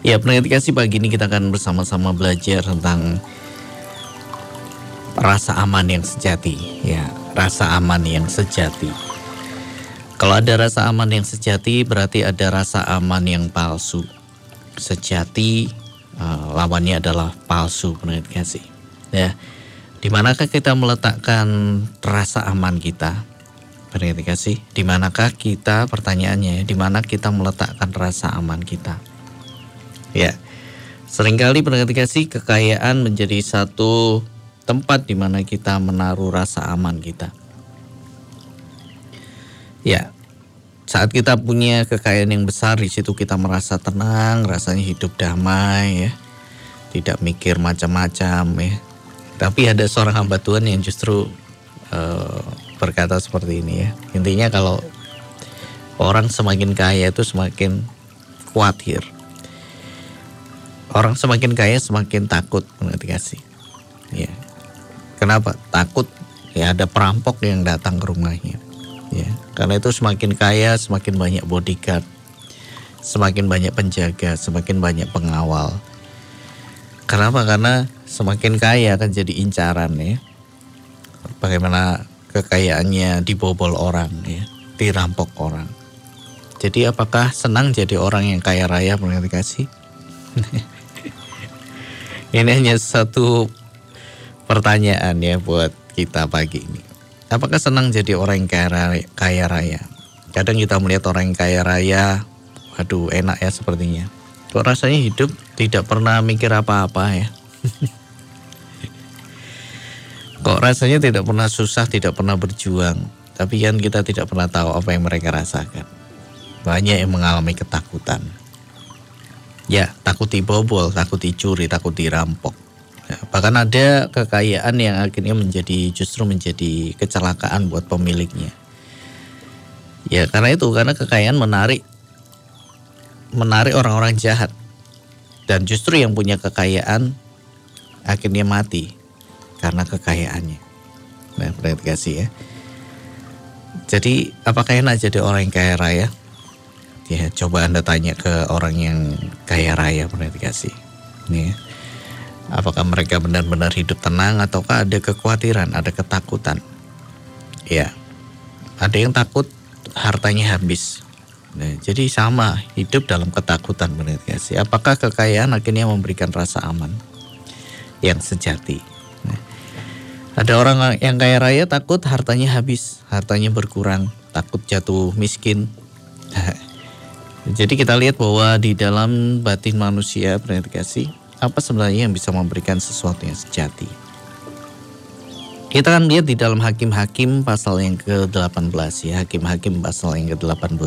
Ya, kasih pagi ini kita akan bersama-sama belajar tentang rasa aman yang sejati. Ya, rasa aman yang sejati. Kalau ada rasa aman yang sejati, berarti ada rasa aman yang palsu. Sejati uh, lawannya adalah palsu, pendengar kasih. Ya, di manakah kita meletakkan rasa aman kita? Pendengar kasih, di manakah kita pertanyaannya? Di mana kita meletakkan rasa aman kita? Ya, sering kali pendengar dikasih kekayaan menjadi satu tempat di mana kita menaruh rasa aman kita. Ya, saat kita punya kekayaan yang besar di situ kita merasa tenang, rasanya hidup damai ya. Tidak mikir macam-macam ya. Tapi ada seorang hamba Tuhan yang justru uh, berkata seperti ini ya. Intinya kalau orang semakin kaya itu semakin khawatir orang semakin kaya semakin takut mengerti. Ya. Kenapa? Takut ya ada perampok yang datang ke rumahnya. Ya, karena itu semakin kaya semakin banyak bodyguard, semakin banyak penjaga, semakin banyak pengawal. Kenapa? Karena semakin kaya akan jadi incaran ya. Bagaimana kekayaannya dibobol orang ya, dirampok orang. Jadi apakah senang jadi orang yang kaya raya mengerti kasih? Ini hanya satu pertanyaan ya buat kita pagi ini. Apakah senang jadi orang kaya raya? Kadang kita melihat orang yang kaya raya, waduh enak ya sepertinya. Kok rasanya hidup tidak pernah mikir apa-apa ya? Kok rasanya tidak pernah susah, tidak pernah berjuang. Tapi kan kita tidak pernah tahu apa yang mereka rasakan. Banyak yang mengalami ketakutan Ya, takut dibobol, takut dicuri, takut dirampok. Ya, bahkan ada kekayaan yang akhirnya menjadi justru menjadi kecelakaan buat pemiliknya. Ya, karena itu karena kekayaan menarik menarik orang-orang jahat. Dan justru yang punya kekayaan akhirnya mati karena kekayaannya. Nah, perhatikan kasih ya. Jadi, apakah enak jadi orang yang kaya raya? Ya, coba Anda tanya ke orang yang kaya raya pernah dikasih. Nih, apakah mereka benar-benar hidup tenang ataukah ada kekhawatiran, ada ketakutan? Ya, ada yang takut hartanya habis. Nah, jadi sama hidup dalam ketakutan benar dikasih. Apakah kekayaan akhirnya memberikan rasa aman yang sejati? Nah, ada orang yang kaya raya takut hartanya habis, hartanya berkurang, takut jatuh miskin. Jadi kita lihat bahwa di dalam batin manusia kasih apa sebenarnya yang bisa memberikan sesuatu yang sejati. Kita akan lihat di dalam Hakim-Hakim pasal yang ke-18 ya, Hakim-Hakim pasal yang ke-18.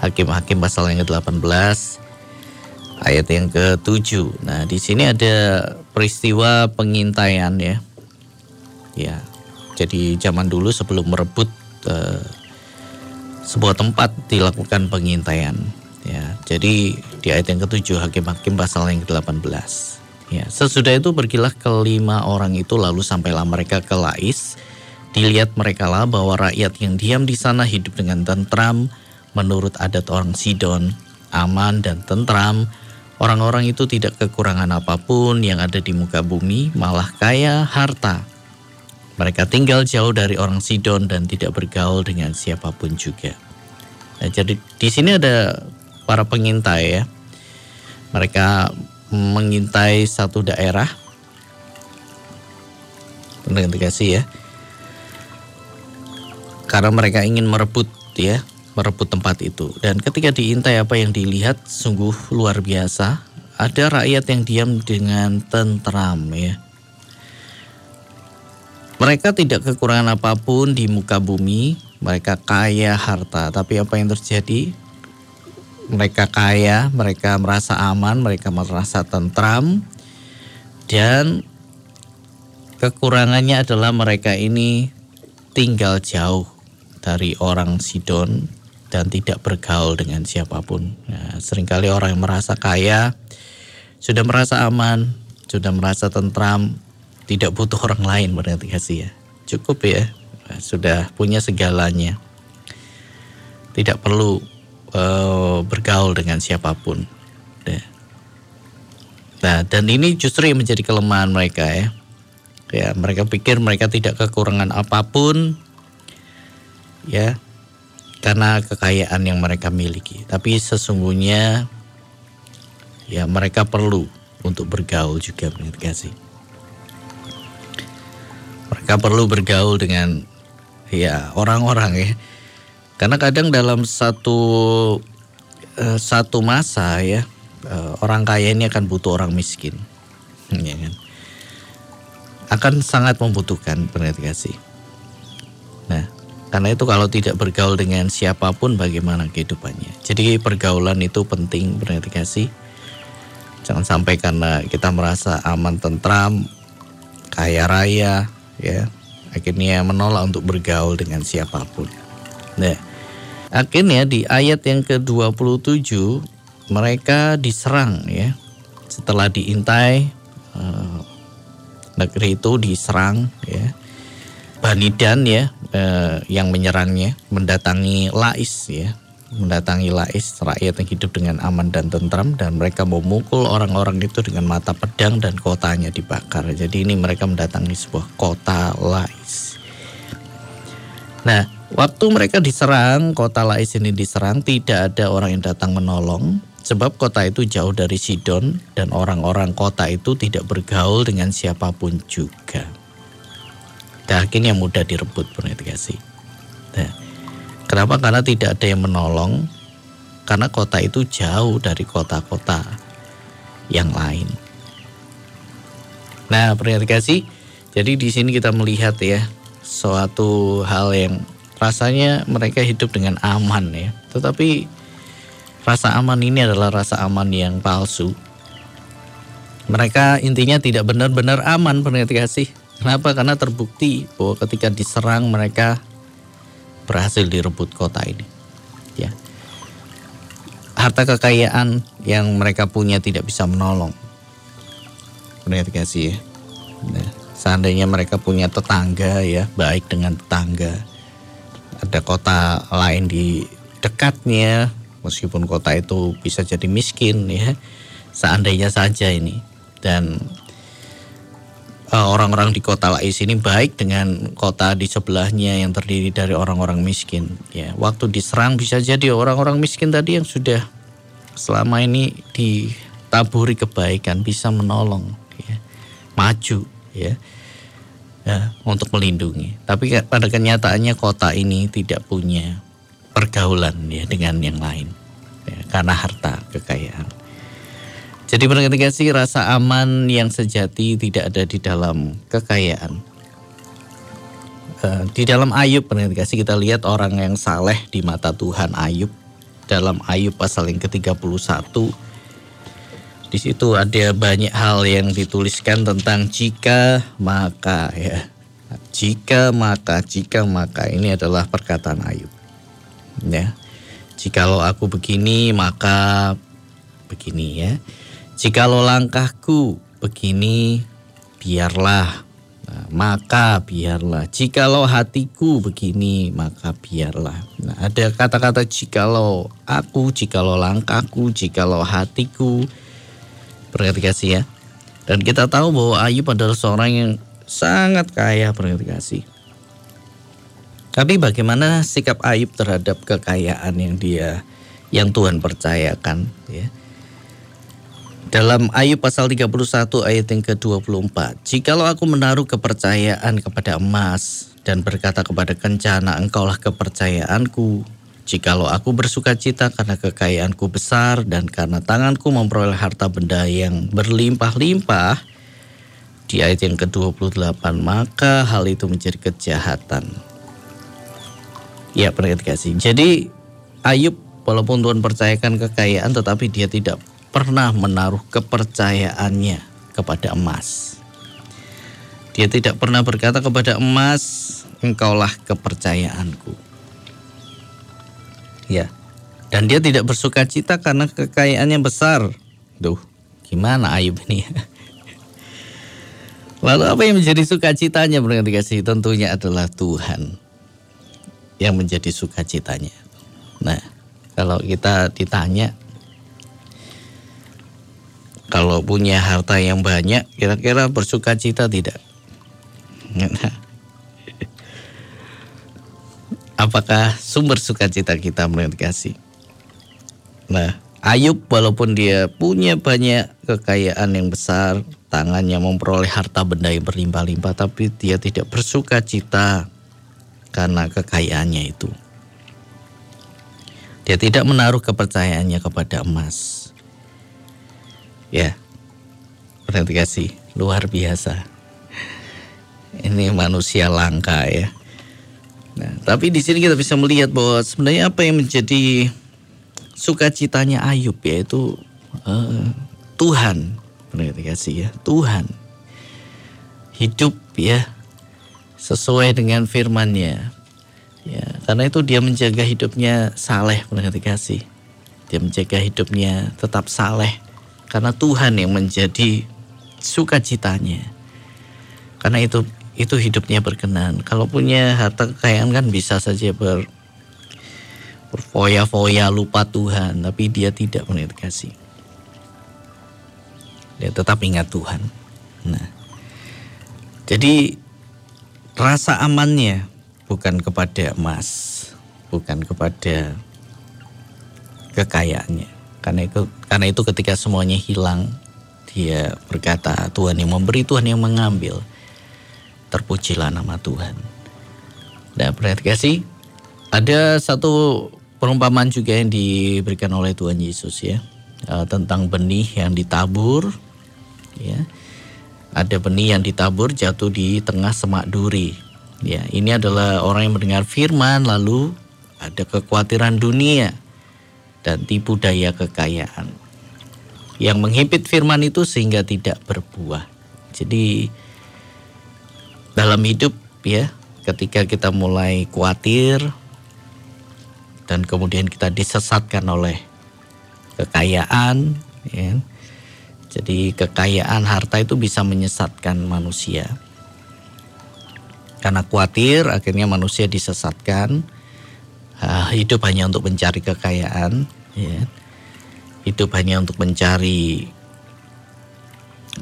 Hakim-Hakim pasal yang ke-18 ayat yang ke-7. Nah, di sini ada peristiwa pengintaian ya. Ya. Jadi zaman dulu sebelum merebut uh, sebuah tempat dilakukan pengintaian. Ya, jadi di ayat yang ketujuh hakim-hakim pasal yang ke-18. Ya, sesudah itu pergilah kelima orang itu lalu sampailah mereka ke Lais. Dilihat mereka lah bahwa rakyat yang diam di sana hidup dengan tentram menurut adat orang Sidon, aman dan tentram. Orang-orang itu tidak kekurangan apa pun yang ada di muka bumi, malah kaya harta mereka tinggal jauh dari orang Sidon dan tidak bergaul dengan siapa pun juga. Nah, jadi di sini ada para pengintai ya. Mereka mengintai satu daerah. kasih ya. Karena mereka ingin merebut ya, merebut tempat itu. Dan ketika diintai apa yang dilihat sungguh luar biasa. Ada rakyat yang diam dengan tentram ya mereka tidak kekurangan apa pun di muka bumi, mereka kaya harta, tapi apa yang terjadi? Mereka kaya, mereka merasa aman, mereka merasa tentram, dan kekurangannya adalah mereka ini tinggal jauh dari orang Sidon dan tidak bergaul dengan siapa pun. Nah, sering kali orang yang merasa kaya sudah merasa aman, sudah merasa tentram, tidak butuh orang lain berarti kasih ya. Cukup ya, sudah punya segalanya. Tidak perlu uh, bergaul dengan siapa pun. Nah, dan ini justru yang menjadi kelemahan mereka ya. Ya, mereka pikir mereka tidak kekurangan apa pun ya karena kekayaan yang mereka miliki. Tapi sesungguhnya ya mereka perlu untuk bergaul juga benar kasih. Mereka perlu bergaul dengan ya orang-orang ya. Karena kadang dalam satu uh, satu masa ya uh, orang kaya ini akan butuh orang miskin. Ya kan? Akan sangat membutuhkan benar kasih. Nah, karena itu kalau tidak bergaul dengan siapa pun bagaimana kehidupannya. Jadi pergaulan itu penting benar kasih. Jangan sampai karena kita merasa aman tentram, kaya raya, ya akhirnya menolak untuk bergaul dengan siapa pun. Nah, akhirnya di ayat yang ke-27 mereka diserang ya. Setelah diintai eh, negeri itu diserang ya Bani Dan ya eh, yang menyerangnya mendatangi Lais ya mendatangi Lais rakyat yang hidup dengan aman dan tentram dan mereka memukul orang-orang itu dengan mata pedang dan kotanya dibakar. Jadi ini mereka mendatangi sebuah kota Lais. Nah, waktu mereka diserang, kota Lais ini diserang, tidak ada orang yang datang menolong sebab kota itu jauh dari Sidon dan orang-orang kota itu tidak bergaul dengan siapa pun juga. Daging yang mudah direbut kasih. Nah, kenapa? Karena tidak ada yang menolong. Karena kota itu jauh dari kota-kota yang lain. Nah, kasih. Jadi di sini kita melihat ya suatu hal yang rasanya mereka hidup dengan aman ya. Tetapi rasa aman ini adalah rasa aman yang palsu. Mereka intinya tidak benar-benar aman kasih Kenapa? Karena terbukti bahwa ketika diserang mereka berhasil direbut kota ini. Ya. Harta kekayaan yang mereka punya tidak bisa menolong. Benar ya. Nah, seandainya mereka punya tetangga ya, baik dengan tetangga. Ada kota lain di dekatnya, meskipun kota itu bisa jadi miskin ya. Seandainya saja ini dan orang-orang di kota Lais ini baik dengan kota di sebelahnya yang terdiri dari orang-orang miskin. Ya, waktu diserang bisa jadi orang-orang miskin tadi yang sudah selama ini ditaburi kebaikan bisa menolong, ya, maju, ya, ya, untuk melindungi. Tapi pada kenyataannya kota ini tidak punya pergaulan ya dengan yang lain, ya, karena harta kekayaan. Jadi sih rasa aman yang sejati tidak ada di dalam kekayaan. Uh, di dalam Ayub sih kita lihat orang yang saleh di mata Tuhan Ayub dalam Ayub pasal yang ke-31 di situ ada banyak hal yang dituliskan tentang jika maka ya. Jika maka jika maka ini adalah perkataan Ayub. Ya. Jikalau aku begini maka begini ya. Jikalau langkahku begini, biarlah. Nah, maka biarlah. Jikalau hatiku begini, maka biarlah. Nah, ada kata-kata jikalau aku, jikalau langkahku, jikalau hatiku. Perhati kasih ya. Dan kita tahu bahwa Ayub adalah seorang yang sangat kaya perhati kasih. Tapi bagaimana sikap Ayub terhadap kekayaan yang dia yang Tuhan percayakan ya. Dalam Ayub pasal 31 ayat yang ke-24. Jikalau aku menaruh kepercayaan kepada emas dan berkata kepada kencana engkaulah kepercayaanku. Jikalau aku bersuka cita karena kekayaanku besar dan karena tanganku memperoleh harta benda yang berlimpah-limpah. Di ayat yang ke-28 maka hal itu menjadi kejahatan. Ya perhatikan kasih. Jadi Ayub walaupun Tuhan percayakan kekayaan tetapi dia tidak pernah menaruh kepercayaannya kepada emas. Dia tidak pernah berkata kepada emas, "Engkaulah kepercayaanku." Ya. Dan dia tidak bersuka cita karena kekayaannya besar. Duh, gimana Ayub ini? Lalu apa yang menjadi sukacitanya berarti kasih? Tentunya adalah Tuhan yang menjadi sukacitanya. Nah, kalau kita ditanya Kalau punya harta yang banyak, kira-kira bersuka cita tidak? Apakah sumber sukacita kita melihat kasih? Nah, Ayub walaupun dia punya banyak kekayaan yang besar, tangannya memperoleh harta benda yang berlimpah-limpah, tapi dia tidak bersuka cita karena kekayaannya itu. Dia tidak menaruh kepercayaannya kepada emas. Ya, berarti kasih luar biasa. Ini manusia langka ya. Nah, tapi di sini kita bisa melihat bahwa sebenarnya apa yang menjadi sukacitanya Ayub yaitu uh, Tuhan. Berarti kasih ya, Tuhan. Hidup ya sesuai dengan firman-Nya. Ya, karena itu dia menjaga hidupnya saleh mengerti kasih. Dia menjaga hidupnya tetap saleh karena Tuhan yang menjadi sukacitanya. Karena itu itu hidupnya berkenan. Kalau punya harta kekayaan kan bisa saja ber berfoya-foya lupa Tuhan, tapi dia tidak mengerti kasih. Dia tetap ingat Tuhan. Nah, jadi rasa amannya bukan kepada emas, bukan kepada kekayaannya. Karena itu karena itu ketika semuanya hilang, dia berkata, Tuhan yang memberi, Tuhan yang mengambil. Terpujilah nama Tuhan. Dan kasih, ada satu perumpamaan juga yang diberikan oleh Tuhan Yesus ya uh, tentang benih yang ditabur ya ada benih yang ditabur jatuh di tengah semak duri Ya, ini adalah orang yang mendengar firman lalu ada kekhawatiran dunia dan tipu daya kekayaan. Yang menghimpit firman itu sehingga tidak berbuah. Jadi dalam hidup ya, ketika kita mulai khawatir dan kemudian kita disesatkan oleh kekayaan, ya. Jadi kekayaan harta itu bisa menyesatkan manusia karena khawatir akhirnya manusia disesatkan. Uh, hidup hanya untuk mencari kekayaan, ya. Hidup hanya untuk mencari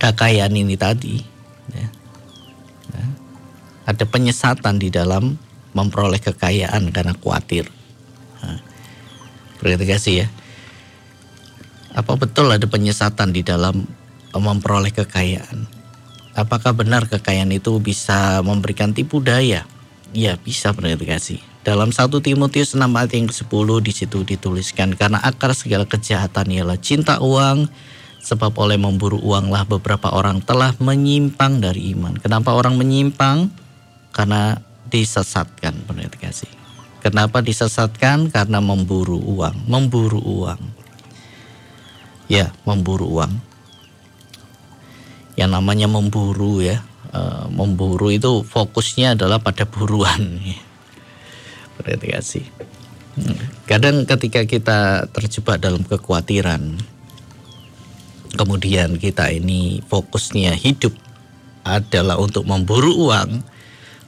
kekayaan ini tadi. Ya. Nah, ada penyesatan di dalam memperoleh kekayaan karena khawatir. Nah, kasih ya. Apa betul ada penyesatan di dalam memperoleh kekayaan? Apakah benar kekayaan itu bisa memberikan tipu daya? Ya bisa kasih. Dalam 1 Timotius 6 ayat yang ke-10 di situ dituliskan karena akar segala kejahatan ialah cinta uang sebab oleh memburu uanglah beberapa orang telah menyimpang dari iman. Kenapa orang menyimpang? Karena disesatkan kasih. Kenapa disesatkan? Karena memburu uang, memburu uang. Ya, memburu uang yang namanya memburu ya e, memburu itu fokusnya adalah pada buruan berarti kasih kadang ketika kita terjebak dalam kekhawatiran kemudian kita ini fokusnya hidup adalah untuk memburu uang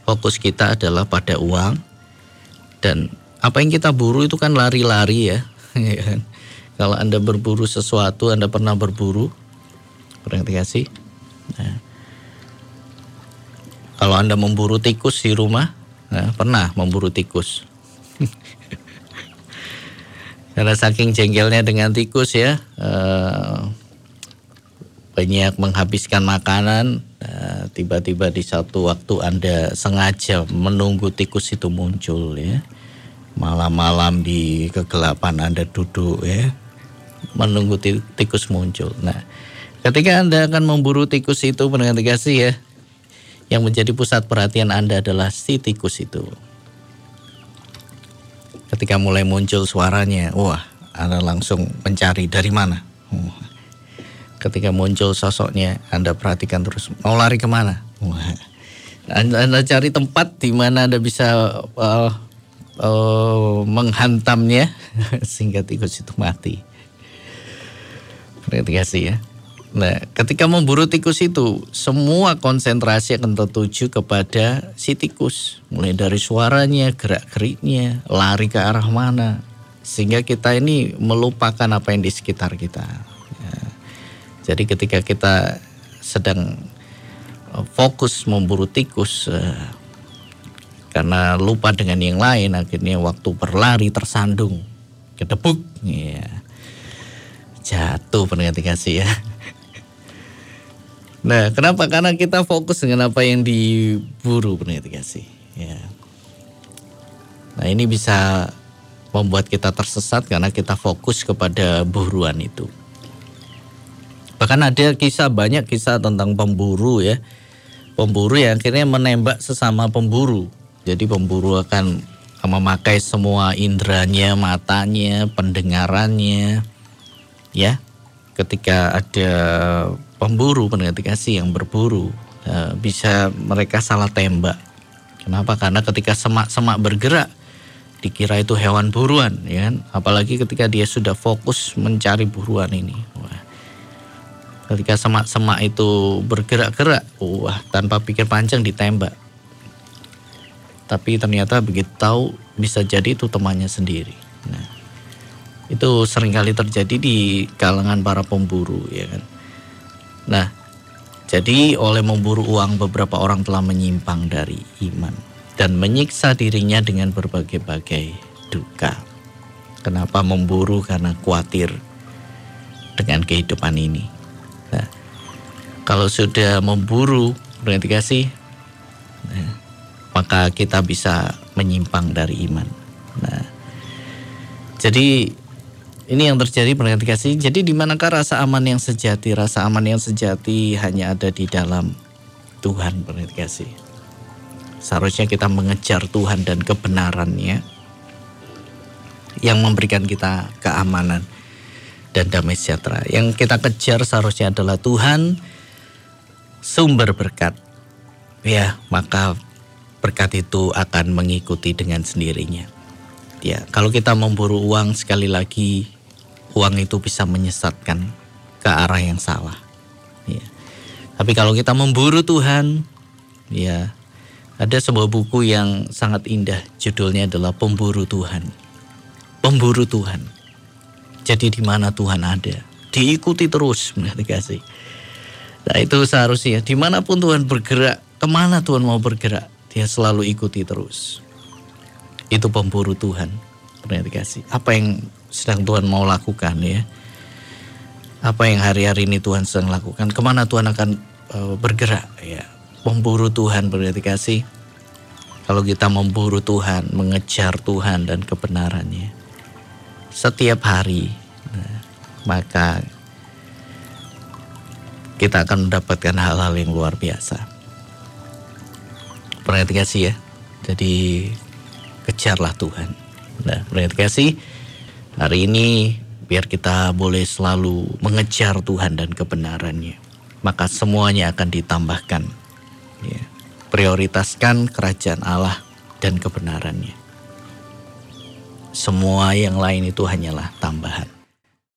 fokus kita adalah pada uang dan apa yang kita buru itu kan lari-lari ya, ya kan? kalau anda berburu sesuatu anda pernah berburu berarti kasih Nah. Kalau Anda memburu tikus di rumah, nah, pernah memburu tikus. Karena saking jengkelnya dengan tikus ya, eh, banyak menghabiskan makanan, eh, tiba-tiba di satu waktu Anda sengaja menunggu tikus itu muncul ya. Malam-malam di kegelapan Anda duduk ya, menunggu tikus muncul. Nah, Ketika Anda akan memburu tikus itu dengan kasih ya, yang menjadi pusat perhatian Anda adalah si tikus itu. Ketika mulai muncul suaranya, wah, Anda langsung mencari dari mana. Ketika muncul sosoknya, Anda perhatikan terus, mau lari ke mana? Anda, anda cari tempat di mana Anda bisa uh, uh, menghantamnya sehingga tikus itu mati. Terima kasih ya. Nah, ketika memburu tikus itu, semua konsentrasi akan tertuju kepada si tikus. Mulai dari suaranya, gerak-geriknya, lari ke arah mana. Sehingga kita ini melupakan apa yang di sekitar kita. Ya. Jadi ketika kita sedang uh, fokus memburu tikus uh, karena lupa dengan yang lain akhirnya waktu berlari tersandung kedebuk ya jatuh pendengar kasih ya nah kenapa karena kita fokus dengan apa yang diburu pendengar kasih ya nah ini bisa membuat kita tersesat karena kita fokus kepada buruan itu Bahkan ada kisah banyak kisah tentang pemburu ya. Pemburu yang akhirnya menembak sesama pemburu. Jadi pemburu akan memakai semua inderanya, matanya, pendengarannya. Ya. Ketika ada pemburu, pendengar kasih yang berburu, eh, bisa mereka salah tembak. Kenapa? Karena ketika semak-semak bergerak, dikira itu hewan buruan, ya kan? Apalagi ketika dia sudah fokus mencari buruan ini. Wah, Ketika semak-semak itu bergerak-gerak, wah tanpa pikir panjang ditembak. Tapi ternyata begitu tahu bisa jadi itu temannya sendiri. Nah, itu sering kali terjadi di kalangan para pemburu ya kan. Nah, jadi oleh memburu uang beberapa orang telah menyimpang dari iman dan menyiksa dirinya dengan berbagai-bagai duka. Kenapa memburu? Karena khawatir dengan kehidupan ini. Nah, kalau sudah memburu berarti kasih, nah, maka kita bisa menyimpang dari iman. Nah, jadi ini yang terjadi berarti kasih. Jadi di manakah rasa aman yang sejati? Rasa aman yang sejati hanya ada di dalam Tuhan berarti kasih. Seharusnya kita mengejar Tuhan dan kebenarannya yang memberikan kita keamanan dan damai sejahtera. Yang kita kejar seharusnya adalah Tuhan sumber berkat. Ya, maka berkat itu akan mengikuti dengan sendirinya. Ya, kalau kita memburu uang sekali lagi uang itu bisa menyesatkan ke arah yang salah. Ya. Tapi kalau kita memburu Tuhan, ya ada sebuah buku yang sangat indah, judulnya adalah Pemburu Tuhan. Pemburu Tuhan. Jadi di mana Tuhan ada, diikuti terus, kasih. Nah itu seharusnya di mana pun Tuhan bergerak, ke mana Tuhan mau bergerak, dia selalu ikuti terus. Itu pemburu Tuhan, kasih. Apa yang sedang Tuhan mau lakukan ya? Apa yang hari-hari ini Tuhan sedang lakukan? Ke mana Tuhan akan uh, bergerak ya? Pemburu Tuhan kasih. Kalau kita memburu Tuhan, mengejar Tuhan dan kebenarannya setiap hari, nah, maka kita akan mendapatkan hal-hal yang luar biasa. Perhatikan kasih ya. Jadi kejarlah Tuhan. Nah, perhatikan kasih. Hari ini biar kita boleh selalu mengejar Tuhan dan kebenarannya. Maka semuanya akan ditambahkan. Ya. Prioritaskan kerajaan Allah dan kebenarannya. Semua yang lain itu hanyalah tambahan.